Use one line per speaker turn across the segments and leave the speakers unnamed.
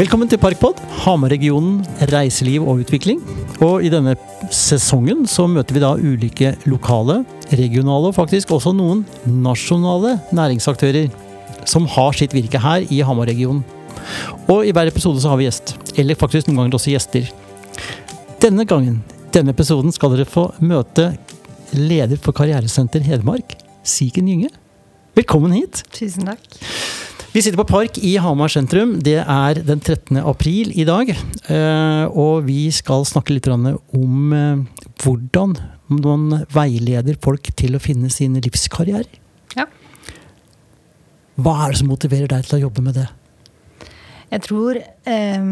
Velkommen til Parkpod, Hamar-regionen reiseliv og utvikling. Og i denne sesongen så møter vi da ulike lokale, regionale og faktisk også noen nasjonale næringsaktører som har sitt virke her i Hamar-regionen. Og i hver episode så har vi gjest, eller faktisk noen ganger også gjester. Denne gangen, denne episoden, skal dere få møte leder for Karrieresenter Hedmark, Siken Gynge. Velkommen hit.
Tusen takk.
Vi sitter på Park i Hamar sentrum. Det er den 13. april i dag. Eh, Og vi skal snakke litt om eh, hvordan man veileder folk til å finne sine livskarrierer.
Ja.
Hva er det som motiverer deg til å jobbe med det?
Jeg tror eh,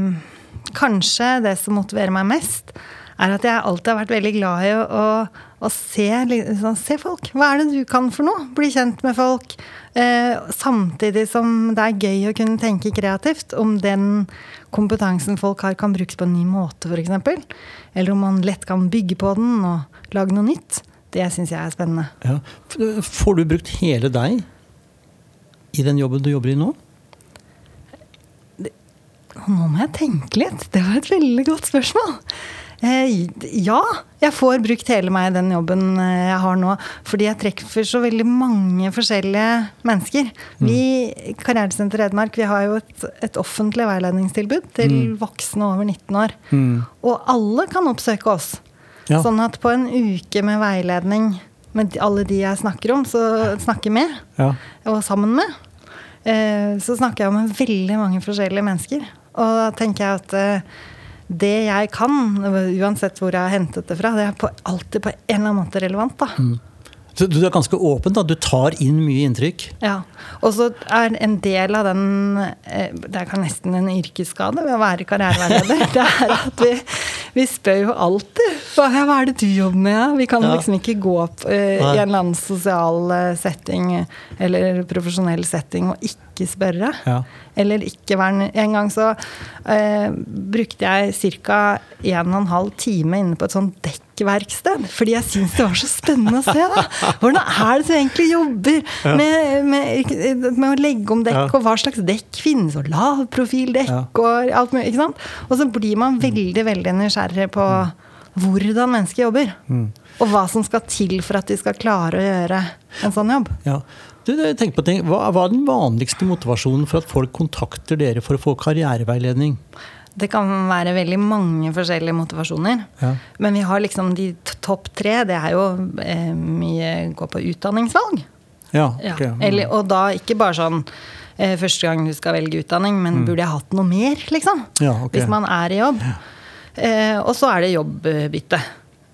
kanskje det som motiverer meg mest, er at jeg alltid har vært veldig glad i å, å, å se, liksom, se folk. Hva er det du kan for noe? Bli kjent med folk. Eh, samtidig som det er gøy å kunne tenke kreativt om den kompetansen folk har, kan brukes på en ny måte, f.eks. Eller om man lett kan bygge på den og lage noe nytt. Det syns jeg er spennende.
Ja. Får du brukt hele deg i den jobben du jobber i nå?
Nå må jeg tenke litt. Det var et veldig godt spørsmål. Eh, ja, jeg får brukt hele meg i den jobben eh, jeg har nå. Fordi jeg treffer så veldig mange forskjellige mennesker. Vi i Karrieresenter Hedmark vi har jo et, et offentlig veiledningstilbud til
Mm.
voksne over 19 år.
Mm.
Og alle kan oppsøke oss.
Ja.
Sånn at på en uke med veiledning med alle de jeg snakker om, så snakker med,
Ja.
og sammen med, eh, så snakker jeg med veldig mange forskjellige mennesker. Og da tenker jeg at det jeg kan, uansett hvor jeg har hentet det fra, det er på, alltid på en eller annen måte relevant. da.
Så du er ganske åpen, da. Du tar inn mye inntrykk.
Ja. Og så er en del av den eh, Det er nesten en yrkesskade ved å være karriereveileder. Det er at vi, vi spør jo alltid hva, ja, hva er det du jobber med. ja? Vi kan
Ja.
liksom ikke gå opp
uh,
i en eller annen sosial eh, setting eller profesjonell setting og ikke spørre.
Ja.
Eller ikke være En gang så uh, brukte jeg ca. 1 12 time inne på et sånt dekkverksted. Fordi jeg syns det var så spennende å se. da. Hvordan er det du egentlig jobber med, med, med å legge om dekk,
Ja.
og hva slags dekk finnes, og lavprofildekk
Ja.
og alt mulig. ikke sant? Og så blir man veldig, veldig nysgjerrig på hvordan mennesker jobber.
Mm.
Og hva som skal til for at de skal klare å gjøre en sånn jobb.
Ja. Du, tenk på ting. Hva, hva er den vanligste motivasjonen for at folk kontakter dere for å få karriereveiledning?
Det kan være veldig mange forskjellige motivasjoner.
Ja.
Men vi har liksom de topp tre. Det er jo eh, mye gå på utdanningsvalg.
Ja,
Ja.
ok.
Eller, og da ikke bare sånn eh, første gang du skal velge utdanning, men burde jeg hatt noe mer, liksom?
Mm. Ja, okay.
Hvis man er i jobb. Eh, og så er det jobbbytte.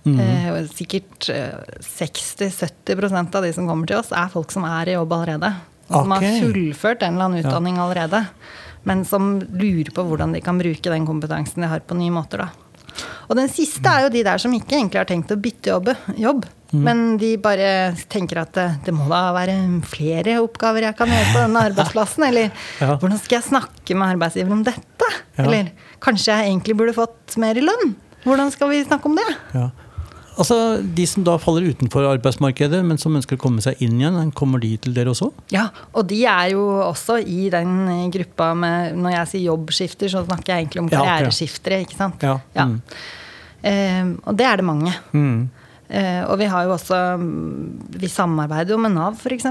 Mm
Eh, sikkert eh, 60-70% av de som kommer til oss, er folk som er i jobb allerede. Som
okay.
har fullført en eller annen utdanning allerede. Men som lurer på hvordan de kan bruke den kompetansen de har, på nye måter. da. Og den siste er jo de der som ikke egentlig har tenkt å bytte jobb, jobb
Mm.
men de bare tenker at det, det må da være flere oppgaver jeg kan gjøre på denne arbeidsplassen. Eller
Ja.
hvordan skal jeg snakke med arbeidsgiver om dette?
Ja.
Eller kanskje jeg egentlig burde fått mer i lønn? Hvordan skal vi snakke om det?
Ja. Altså, De som da faller utenfor arbeidsmarkedet, men som ønsker å komme seg inn igjen, kommer de til dere også?
Ja, og de er jo også i den eh, gruppa med Når jeg sier jobbskifter, så snakker jeg egentlig om
Ja,
karriereskiftere, ikke sant?
Ja, mm.
Eh, og det er det mange.
Mm.
Eh, og vi har jo også mm, Vi samarbeider jo med Nav, f.eks.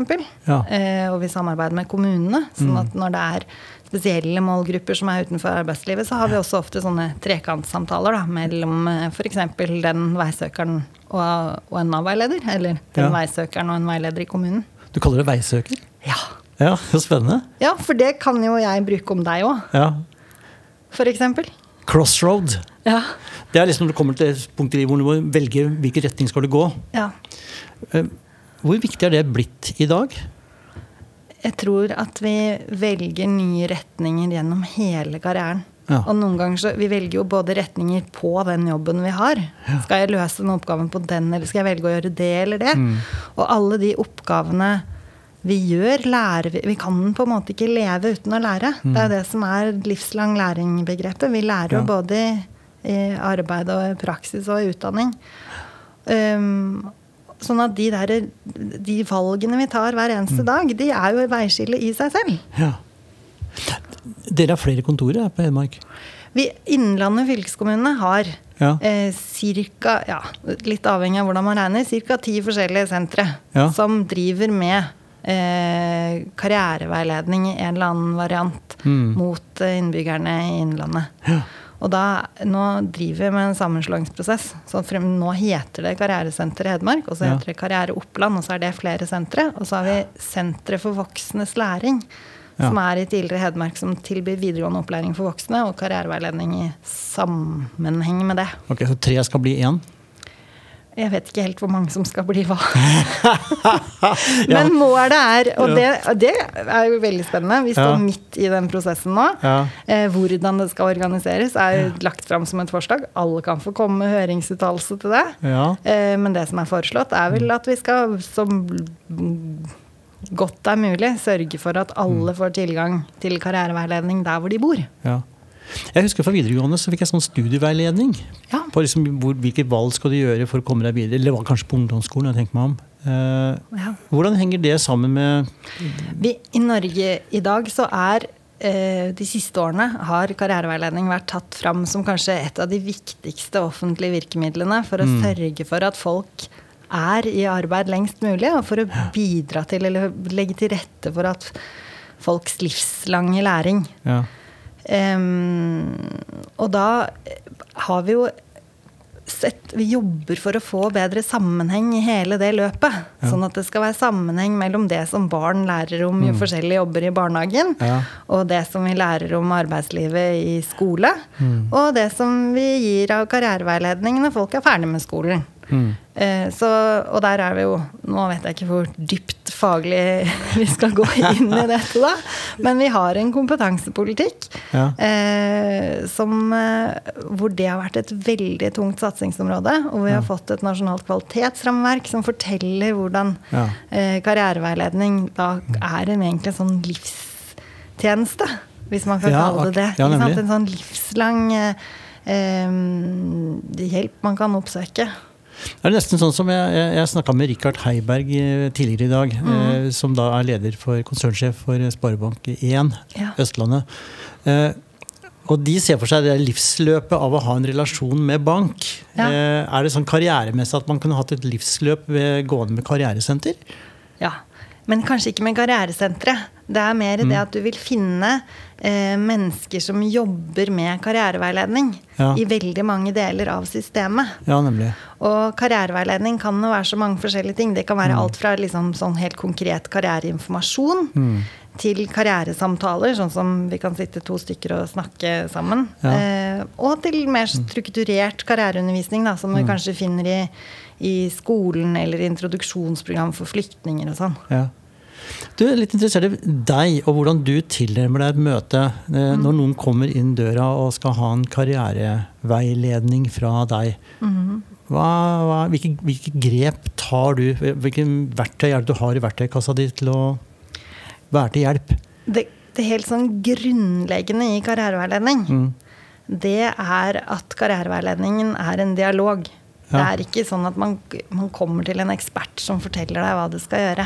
Ja.
Eh, og vi samarbeider med kommunene. Sånn at når det er spesielle målgrupper som er utenfor arbeidslivet, så har vi også ofte sånne trekantsamtaler da, mellom f.eks. den veisøkeren og, og en Nav-veileder. Eller den
Ja.
veisøkeren og en veileder i kommunen.
Du kaller det veisøker?
Ja.
Ja, så spennende.
ja, for det kan jo jeg bruke om deg òg,
Ja.
f.eks.
Crossroad.
Ja.
Det er liksom når du kommer til et punkt i livet hvor du må velge hvilken retning skal du gå.
ja.
Eh, Hvor viktig er det blitt i dag?
Jeg tror at vi velger nye retninger gjennom hele karrieren.
Ja.
Og noen ganger så, Vi velger jo både retninger på den jobben vi har. Skal jeg løse den oppgaven på den, eller skal jeg velge å gjøre det eller det?
Mm.
Og alle de oppgavene vi gjør, lærer vi Vi kan på en måte ikke leve uten å lære. Det er jo det som er livslang læring-begrepet. Vi lærer jo
Mm. Ja.
både i arbeid og i praksis og i utdanning. Um, sånn at de, der, de valgene vi tar hver eneste dag, de er jo et veiskille i seg selv.
Ja. Dere har flere kontorer på Hedmark?
Vi, Innlandet fylkeskommune har
Ja.
eh, cirka, ja, litt avhengig av hvordan man regner, ca. ti forskjellige sentre
Ja.
som driver med eh, karriereveiledning i en eller annen variant
Mm.
mot eh, innbyggerne i Innlandet.
Ja.
Og da, nå driver vi med en sammenslåingsprosess. Så frem, nå heter det Karrieresenter Hedmark, og så
Ja.
heter det Karriere Oppland, og så er det flere sentre. Og så har vi Sentre for voksnes læring,
Ja.
som er i tidligere Hedmark, som tilbyr videregående opplæring for voksne og karriereveiledning i sammenheng med det.
Ok, Så tre skal bli én?
Jeg vet ikke helt hvor mange som skal bli hva. Men målet er, og det, det er jo veldig spennende, vi står
Ja.
midt i den prosessen nå.
Ja.
Eh, hvordan det skal organiseres, er jo lagt fram som et forslag. Alle kan få komme med høringsuttalelse til det.
Ja.
Eh, men det som er foreslått, er vel at vi skal som godt er mulig, sørge for at alle får tilgang til karriereveiledning der hvor de bor.
ja. Jeg husker Fra videregående så fikk jeg sånn studieveiledning.
Ja.
På liksom hvor, hvilke valg skal du gjøre for å komme deg videre. Eller var kanskje på ungdomsskolen. jeg tenker meg om. Eh,
Ja.
hvordan henger det sammen med
Vi, I Norge i dag så er eh, de siste årene har karriereveiledning vært tatt fram som kanskje et av de viktigste offentlige virkemidlene for å sørge for at folk er i arbeid lengst mulig, og for å bidra til eller legge til rette for at folks livslange læring.
ja.
Og da har vi jo sett Vi jobber for å få bedre sammenheng i hele det løpet.
Ja.
Sånn at det skal være sammenheng mellom det som barn lærer om i forskjellige jobber i barnehagen,
Ja.
og det som vi lærer om arbeidslivet i skole, og det som vi gir av karriereveiledning når folk er ferdig med skolen.
Mm.
Eh, Så, og der er vi jo Nå vet jeg ikke hvor dypt faglig vi skal gå inn i dette, da. Men vi har en kompetansepolitikk
Ja.
eh, som, eh, hvor det har vært et veldig tungt satsingsområde. Og vi har fått et nasjonalt kvalitetsrammeverk som forteller hvordan
Ja.
eh, karriereveiledning da er en egentlig sånn livstjeneste, hvis man kan
Ja,
kalle det det.
ja?
En sånn livslang hjelp man kan oppsøke.
Det er nesten sånn som Jeg, jeg, jeg snakka med Richard Heiberg eh, tidligere i dag, eh, som da er leder for konsernsjef for Sparebank1
Ja.
Østlandet. Eh, og de ser for seg det livsløpet av å ha en relasjon med bank.
Ja.
Eh, er det sånn karrieremessig at man kunne hatt et livsløp ved gående med karrieresenter?
Ja, men kanskje ikke med karrieresenteret. Det er mer
Mm.
det at du vil finne eh, mennesker som jobber med karriereveiledning
Ja.
i veldig mange deler av systemet.
Ja, nemlig.
Og karriereveiledning kan jo være så mange forskjellige ting. Det kan
Mm.
være alt fra liksom sånn helt konkret karriereinformasjon
Mm.
til karrieresamtaler, sånn som vi kan sitte to stykker og snakke sammen.
Ja.
Eh, og til mer strukturert karriereundervisning, da, som
Mm.
vi kanskje finner i, i skolen eller introduksjonsprogram for flyktninger og sånn.
Ja. Du er litt interessert i deg og hvordan du tilnærmer deg et møte eh, når noen kommer inn døra og skal ha en karriereveiledning fra deg. Hva, hva, hvilke, hvilke grep tar du? Hvilke verktøy er det du har i verktøykassa di til å være til hjelp?
Det, det helt sånn grunnleggende i karriereveiledning,
Mm.
det er at karriereveiledningen er en dialog.
Ja.
Det er ikke sånn at man, man kommer til en ekspert som forteller deg hva du skal gjøre.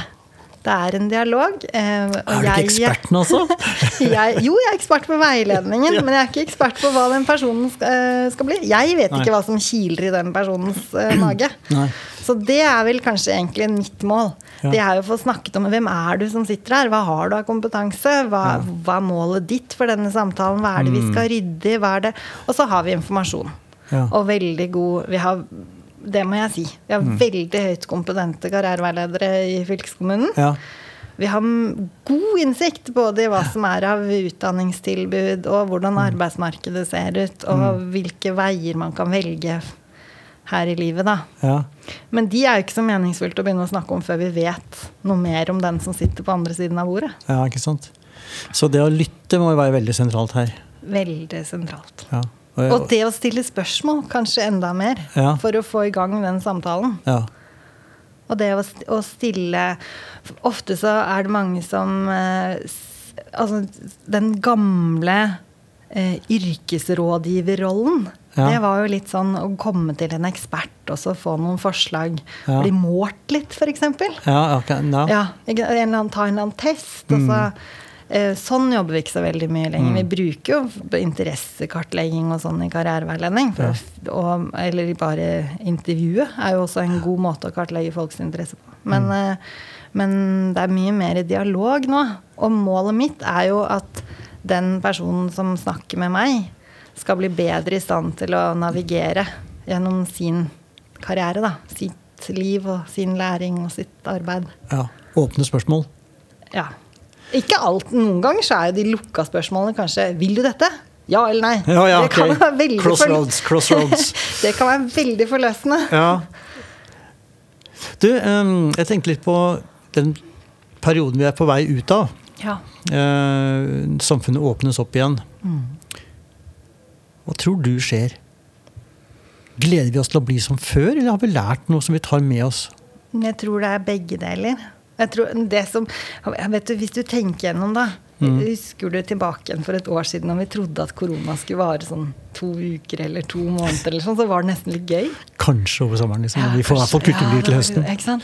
Det er en dialog. eh,
Er du ikke eksperten også?
jeg, jo, jeg er ekspert på veiledningen, men jeg er ikke ekspert på hva den personen skal, eh, skal bli. Jeg vet
Nei.
ikke hva som kiler i den personens eh, mage.
Nei.
Så det er vel kanskje egentlig mitt mål.
Ja.
Det er jo å få snakket om hvem er du som sitter her, hva har du av kompetanse, hva, hva er målet ditt for denne samtalen, hva er det vi skal rydde i, hva er det Og så har vi informasjon.
Ja.
Og veldig god Vi har det må jeg si. Vi har veldig høyt kompetente karriereveiledere i fylkeskommunen.
Ja.
Vi har god innsikt både i hva som er av utdanningstilbud, og hvordan arbeidsmarkedet ser ut, og hvilke veier man kan velge her i livet, da.
ja.
Men de er jo ikke så meningsfullt å begynne å snakke om før vi vet noe mer om den som sitter på andre siden av bordet.
Ja, ikke sant. Så det å lytte må jo være veldig sentralt her.
Veldig sentralt.
Ja.
Og det å stille spørsmål kanskje enda mer,
Ja.
for å få i gang den samtalen.
ja.
Og det å, stille Ofte så er det mange som eh, Altså, den gamle eh, yrkesrådgiverrollen.
Ja.
Det var jo litt sånn å komme til en ekspert og så få noen forslag.
Ja.
Bli målt litt, f.eks.
Ja, ok, no.
Ja, en eller annen, ta en eller annen test, og så Eh, Sånn jobber vi ikke så veldig mye lenger. Vi bruker jo interessekartlegging og sånn i karriereveiledning. Å- og, eller bare intervjuet er jo også en god måte å kartlegge folks interesse på. Men, mm. men det er mye mer dialog nå. Og målet mitt er jo at den personen som snakker med meg, skal bli bedre i stand til å navigere gjennom sin karriere. da. Sitt liv og sin læring og sitt arbeid.
Ja. Åpne spørsmål.
Ja. Ikke alt. Noen ganger så er jo de lukka spørsmålene kanskje 'Vil du dette?' Ja eller nei.
Ja, ja,
det, kan okay.
Crossroads, crossroads.
det kan være veldig forløsende.
Ja. Du, jeg tenkte litt på den perioden vi er på vei ut av.
Ja.
Eh, samfunnet åpnes opp igjen. Hva tror du skjer? Gleder vi oss til å bli som før, eller har vi lært noe som vi tar med oss?
Jeg tror det er begge deler. Jeg tror det som, vet du, Hvis du tenker gjennom, da.
Mm.
Husker du tilbake igjen for et år siden når vi trodde at korona skulle vare sånn to uker eller to måneder, eller sånn, så var det nesten litt gøy.
Kanskje over sommeren. liksom.
Ja,
vi får i hvert fall
Ja,
til høsten.
Ikke sant?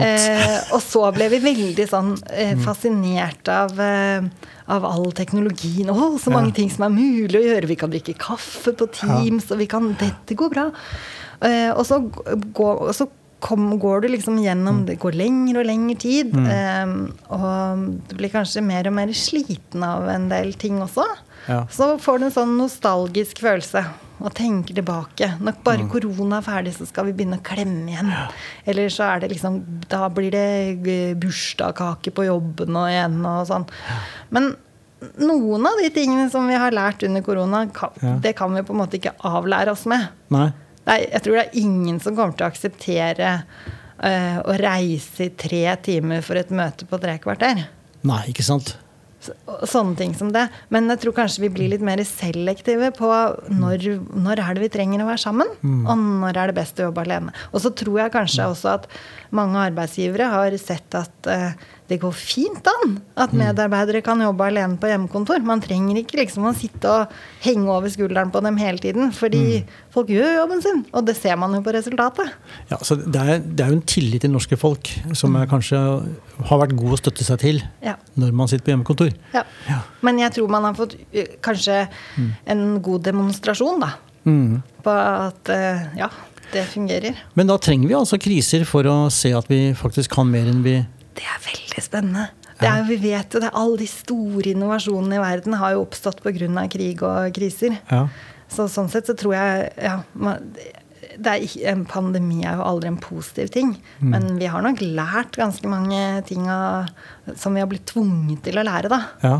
Eh, og så ble vi veldig sånn
Mm.
eh, fascinert av, eh, av all teknologien. Å, så mange
Ja.
ting som er mulig å gjøre. Vi kan drikke kaffe på Teams, og vi kan Dette går bra. Eh, og så, går... gå, så kom, går du liksom gjennom Det går lengre og lengre tid.
Mm.
Eh, og du blir kanskje mer og mer sliten av en del ting også.
Ja.
Så får du en sånn nostalgisk følelse og tenker tilbake. Når bare
Mm.
korona er ferdig, så skal vi begynne å klemme igjen. Eller så er det liksom Da blir det bursdagskake på jobben og igjen og sånn. Men noen av de tingene som vi har lært under korona, kan,
Ja.
det kan vi på en måte ikke avlære oss med.
Nei?
Nei, jeg tror det er ingen som kommer til å akseptere uh, å reise i tre timer for et møte på tre kvarter.
Nei, ikke sant?
Så- Sånne ting som det. Men jeg tror kanskje vi blir litt mer selektive på når, når er det vi trenger å være sammen, og når er det best å jobbe alene. Og så tror jeg kanskje også at mange arbeidsgivere har sett at eh, det går fint an at medarbeidere kan jobbe alene på hjemmekontor. Man trenger ikke liksom å sitte og henge over skulderen på dem hele tiden, fordi folk gjør jobben sin. Og det ser man jo på resultatet.
Ja, så det er, det er jo en tillit til norske folk som mm. kanskje har vært god å støtte seg til
Ja.
når man sitter på hjemmekontor.
Ja.
Ja.
Men jeg tror man har fått kanskje kanskje en god demonstrasjon da,
Mm.
på at ja, det fungerer.
Men da trenger vi altså kriser for å se at vi faktisk kan mer enn vi
Det er veldig spennende. Det er, vi vet jo det, Alle de store innovasjonene i verden har jo oppstått pga. krig og kriser.
Ja.
Så sånn sett så tror jeg ja, man, det er ikke, En pandemi er jo aldri en positiv ting. Men vi har nok lært ganske mange ting av, som vi har blitt tvunget til å lære, da.
ja.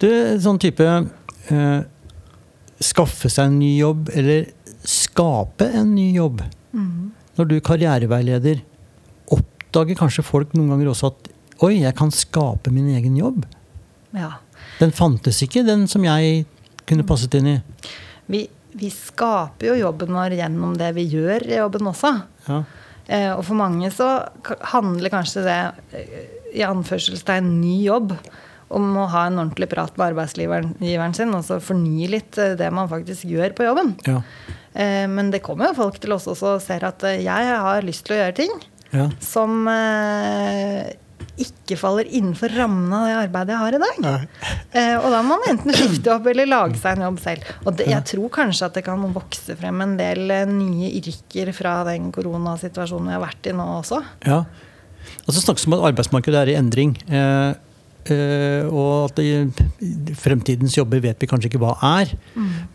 Du, sånn type eh, skaffe seg en ny jobb, eller skape en ny jobb. Når du er karriereveileder, oppdager kanskje folk noen ganger også at Oi, jeg kan skape min egen jobb.
Ja.
Den fantes ikke, den som jeg kunne passet inn i.
Vi, vi skaper jo jobben vår gjennom det vi gjør i jobben også.
Ja.
Eh, og for mange så handler kanskje det eh, i anførselstegn ny jobb om å ha en ordentlig prat med arbeidsgiveren sin, og så fornye litt eh, det man faktisk gjør på jobben.
Ja.
Eh, men det kommer jo folk til oss også og ser at jeg har lyst til å gjøre ting
Ja.
som eh, ikke faller innenfor rammen av det arbeidet jeg har i dag. Eh, og da må man enten skifte opp eller lage seg en jobb selv. Og det, jeg tror kanskje at det kan vokse frem en del eh, nye yrker fra den koronasituasjonen vi har vært i nå også.
Ja. Og så snakkes om at arbeidsmarkedet er i endring. Eh, eh, og at det, fremtidens jobber vet vi kanskje ikke hva er.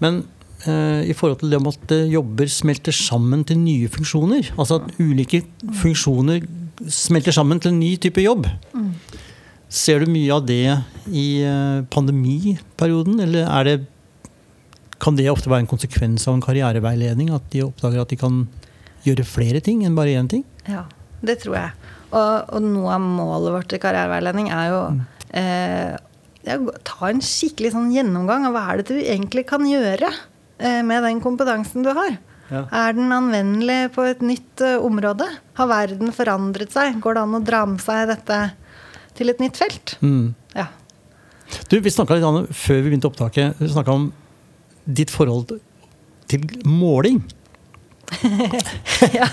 Men eh, i forhold til det om at eh, jobber smelter sammen til nye funksjoner, altså at ulike funksjoner smelter sammen til en ny type jobb. Ser du mye av det i eh, pandemiperioden, eller er det kan det ofte være en konsekvens av en karriereveiledning? At de oppdager at de kan gjøre flere ting enn bare én ting?
Ja, det tror jeg. Og, og noe av målet vårt i karriereveiledning er jo eh, det er ta en skikkelig sånn gjennomgang av hva er det du egentlig kan gjøre eh, med den kompetansen du har.
Ja.
Er den anvendelig på et nytt eh, område? Har verden forandret seg? Går det an å dra med seg dette til et nytt felt?
Mm.
Ja.
Du, vi snakka litt om, før vi begynte opptaket. Vi om ditt forhold til måling.
Ja.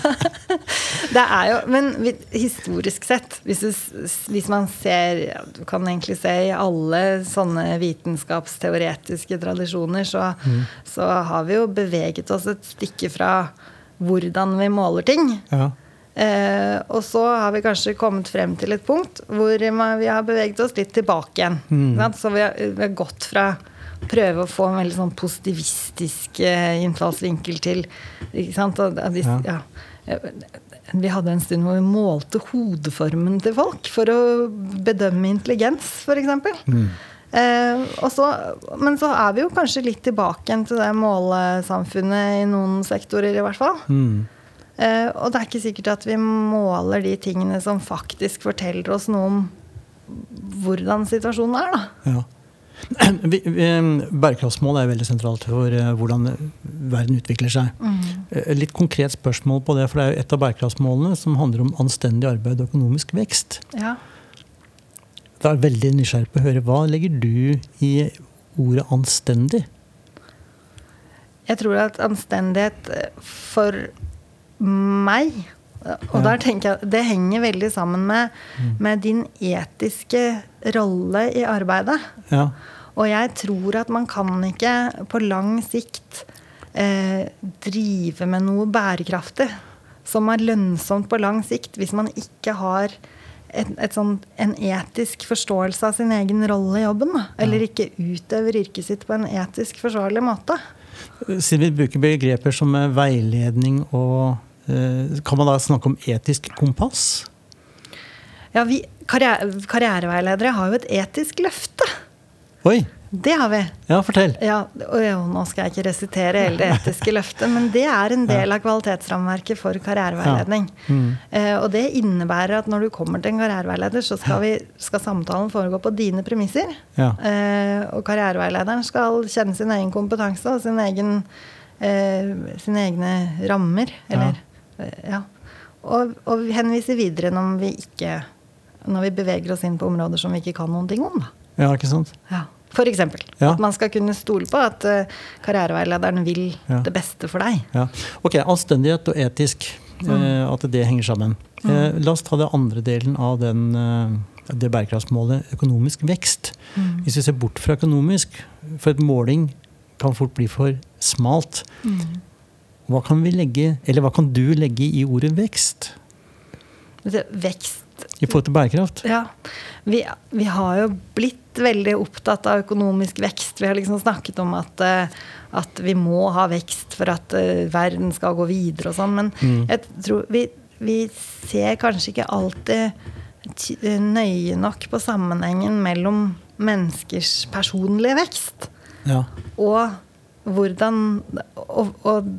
Det er jo Men historisk sett, hvis, du, hvis man ser Du kan egentlig se i alle sånne vitenskapsteoretiske tradisjoner, så, mm. så har vi jo beveget oss et stykke fra hvordan vi måler ting. Ja. Eh, og så har vi kanskje kommet frem til et punkt hvor vi har beveget oss litt tilbake igjen. Mm. Så vi har, vi har gått fra prøve å få en veldig sånn positivistisk eh, innfallsvinkel til ikke sant? Vi, ja. vi hadde en stund hvor vi målte hodeformen til folk for å bedømme intelligens, f.eks. Mm. Eh, så, men så er vi jo kanskje litt tilbake igjen til det målesamfunnet i noen sektorer, i hvert fall. Mm. Eh, og det er ikke sikkert at vi måler de tingene som faktisk forteller oss noe om hvordan situasjonen er, da. Ja.
Bærekraftsmål er veldig sentralt for eh, hvordan verden utvikler seg. Mm. Eh, litt konkret spørsmål på det, for det er jo et av bærekraftsmålene som handler om anstendig arbeid og økonomisk vekst. Ja. Det er veldig nysgjerrig på å høre. Hva legger du i ordet anstendig?
Jeg tror at anstendighet eh, for meg og der tenker jeg, Det henger veldig sammen med, mm. med din etiske rolle i arbeidet. Ja. Og jeg tror at man kan ikke på lang sikt eh, drive med noe bærekraftig som er lønnsomt på lang sikt, hvis man ikke har et, et sånt, en etisk forståelse av sin egen rolle i jobben. Da. Eller ikke utøver yrket sitt på en etisk forsvarlig måte.
Siden vi bruker begreper som veiledning og Eh, kan man da snakke om etisk kompass?
Ja, vi karriere, karriereveiledere har jo et etisk løfte.
Oi.
Det har vi.
Ja, fortell.
Ja, og nå skal jeg ikke resitere hele det etiske løftet, men det er en del av kvalitetsrammeverket for karriereveiledning. Ja. Mm. Eh, og det innebærer at når du kommer til en karriereveileder, så skal, vi, skal samtalen foregå på dine premisser. Ja. Eh, og karriereveilederen skal kjenne sin egen kompetanse og sin egen, eh, sine egne rammer. Eller Eh, ja. Og, og henvise videre når vi, ikke, når vi beveger oss inn på områder som vi ikke kan noen ting om. Da.
Ja, ikke sant?
Ja. For eksempel. Ja. At man skal kunne stole på at uh, karriereveilederen vil ja. det beste for deg.
Ja. Ok, Anstendighet og etisk, mm. at det henger sammen. Mm. La oss ta det andre delen av den, det bærekraftsmålet, økonomisk vekst. Mm. Hvis vi ser bort fra økonomisk, for et måling kan fort bli for smalt. Hva kan vi legge, eller hva kan du legge i ordet vekst?
Vekst
I forhold til bærekraft?
Ja. Vi, vi, har jo blitt veldig opptatt av økonomisk vekst. Vi har liksom snakket om at, eh, at vi må ha vekst for at uh, verden skal gå videre og sånn. Men mm. jeg tror vi, vi ser kanskje ikke alltid nøye nok på sammenhengen mellom menneskers personlige vekst ja. og hvordan og, og,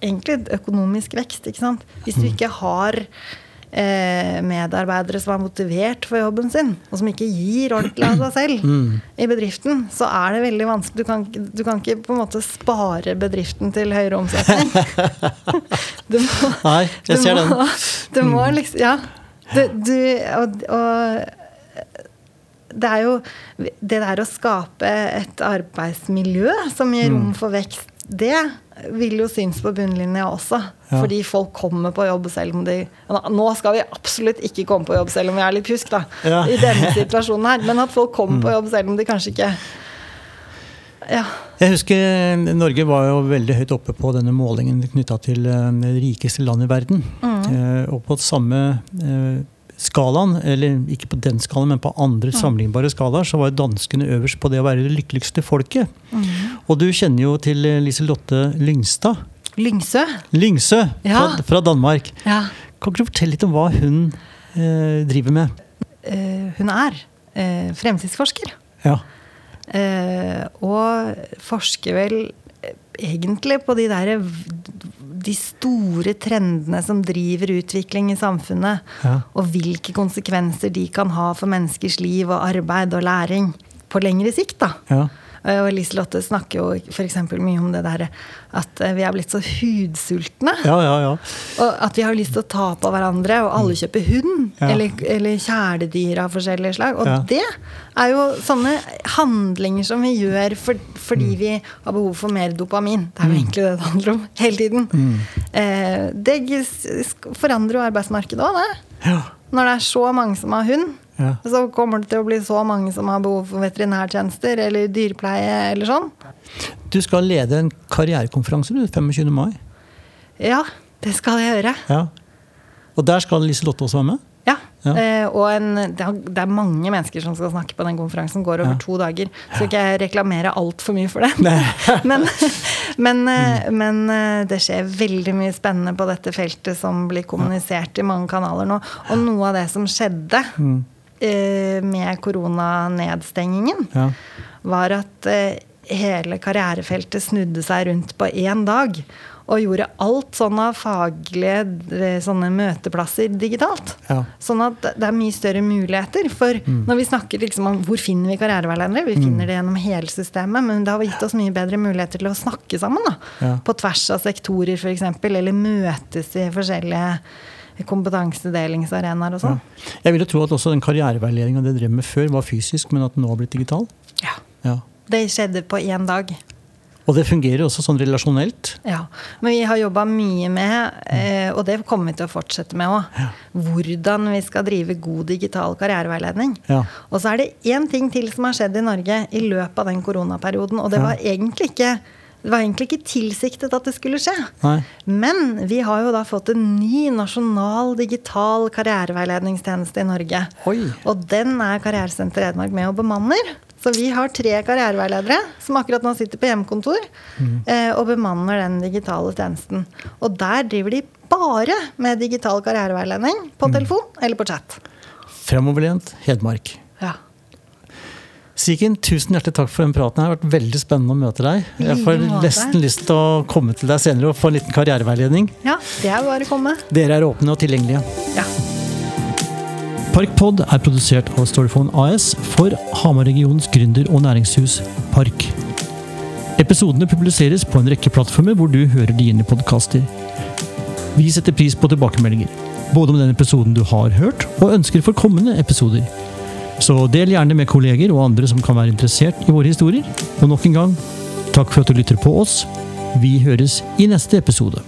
egentlig økonomisk vekst, ikke sant. Hvis du mm. ikke har eh, medarbeidere som er motivert for jobben sin, og som ikke gir ordentlig av seg selv mm. i bedriften, så er det veldig vanskelig. Du kan, du kan, ikke på en måte spare bedriften til høyere omsetning.
du må, Nei, jeg ser den.
Du må mm. liksom Ja. Du, du og, og det er jo det der å skape et arbeidsmiljø som gir rom mm. for vekst, det vil jo synes på bunnlinja også. Ja. Fordi folk kommer på jobb selv om de Nå skal vi absolutt ikke komme på jobb selv om vi er litt pjusk, da. Ja. I denne situasjonen her. Men at folk kommer mm. på jobb selv om de kanskje ikke
ja. Jeg husker Norge var jo veldig høyt oppe på denne målingen knytta til eh, det rikeste landet i verden. Mm. Eh, og på samme eh, skalaen, eller ikke på den skalaen, men på andre sammenlignbare skalaer, så var danskene øverst på det å være det lykkeligste folket. Mm. Og du kjenner jo til eh, Liselotte Lyngstad.
Lyngsø.
Lyngsø ja. fra, fra, Danmark. Ja. Kan ikke du fortelle litt om hva hun eh, driver med?
Uh, hun er uh, fremtidsforsker. Ja. Uh, og forsker vel egentlig på de derre de store trendene som driver utvikling i samfunnet. Ja. Og hvilke konsekvenser de kan ha for menneskers liv og arbeid og læring på lengre sikt. da. Ja. Og Liselotte snakker jo f.eks. mye om det der at eh, vi er blitt så hudsultne.
Ja, ja, ja.
Og at vi har lyst til å ta på hverandre, og alle kjøper hund. Eller, eller kjæledyr av forskjellige slag. Og det er jo sånne handlinger som vi gjør for, fordi vi har behov for mer dopamin. Det er jo egentlig det det handler om hele tiden. Eh, det forandrer jo arbeidsmarkedet òg, det.
ja.
Når det er så mange som har hund,
Ja.
så kommer det til å bli så mange som har behov for veterinærtjenester eller dyrepleie eller sånn.
Du skal lede en karrierekonferanse du, 25. mai.
Ja, det skal jeg gjøre.
Ja. Og der skal Liselotte også være med?
Ja.
Ja.
Eh, og en, det, er, det er mange mennesker som skal snakke på den konferansen. Går over
Ja.
to dager. Så ikke jeg reklamerer altfor mye for det. men men, eh,
Mm.
men eh, det skjer veldig mye spennende på dette feltet som blir kommunisert i mange kanaler nå. Og noe av det som skjedde
Mm.
Eh, med koronanedstengingen,
Ja.
var at eh, hele karrierefeltet snudde seg rundt på én dag. Og gjorde alt sånn av faglige eh, sånne møteplasser digitalt.
Ja.
Sånn at det er mye større muligheter. For
Mm.
når vi snakker liksom om hvor finner vi karriereveiledere, vi finner det gjennom hele systemet, men det har gitt oss mye bedre muligheter til å snakke sammen. da.
Ja.
På tvers av sektorer, f.eks. Eller møtes i forskjellige kompetansedelingsarenaer og
Ja.
sånn.
Jeg vil jo tro at også den karriereveiledninga dere drev med før, var fysisk, men at den nå har blitt digital.
Ja.
Ja.
Det skjedde på én dag.
Og det fungerer også sånn relasjonelt.
Ja, Men vi har jobba mye med, eh, og det kommer vi til å fortsette med òg, hvordan vi skal drive god digital karriereveiledning.
Ja.
Og så er det én ting til som har skjedd i Norge i løpet av den koronaperioden. Og det
Ja.
var egentlig ikke det var egentlig ikke tilsiktet at det skulle skje.
Nei.
Men vi har jo da fått en ny nasjonal digital karriereveiledningstjeneste i Norge.
Oi.
Og den er Karrieresenter Edmark med og bemanner. Så vi har tre karriereveiledere som akkurat nå sitter på hjemmekontor mm. og bemanner den digitale tjenesten. Og der driver de bare med digital karriereveiledning på telefon eller på chat.
Fremoverlent Hedmark.
Ja.
Siken, tusen hjertelig takk for den praten. Det har vært veldig spennende å møte deg. Jeg får nesten lyst til å komme til deg senere og få en liten karriereveiledning.
ja, det er bare å komme.
Dere er åpne og tilgjengelige.
Ja.
Parkpod er produsert av Storyphone AS for Hamar-regionens gründer- og næringshus Park. Episodene publiseres på en rekke plattformer hvor du hører dine podkaster. Vi setter pris på tilbakemeldinger, både om den episoden du har hørt, og ønsker for kommende episoder. Så del gjerne med kolleger og andre som kan være interessert i våre historier. Og nok en gang, takk for at du lytter på oss. Vi høres i neste episode.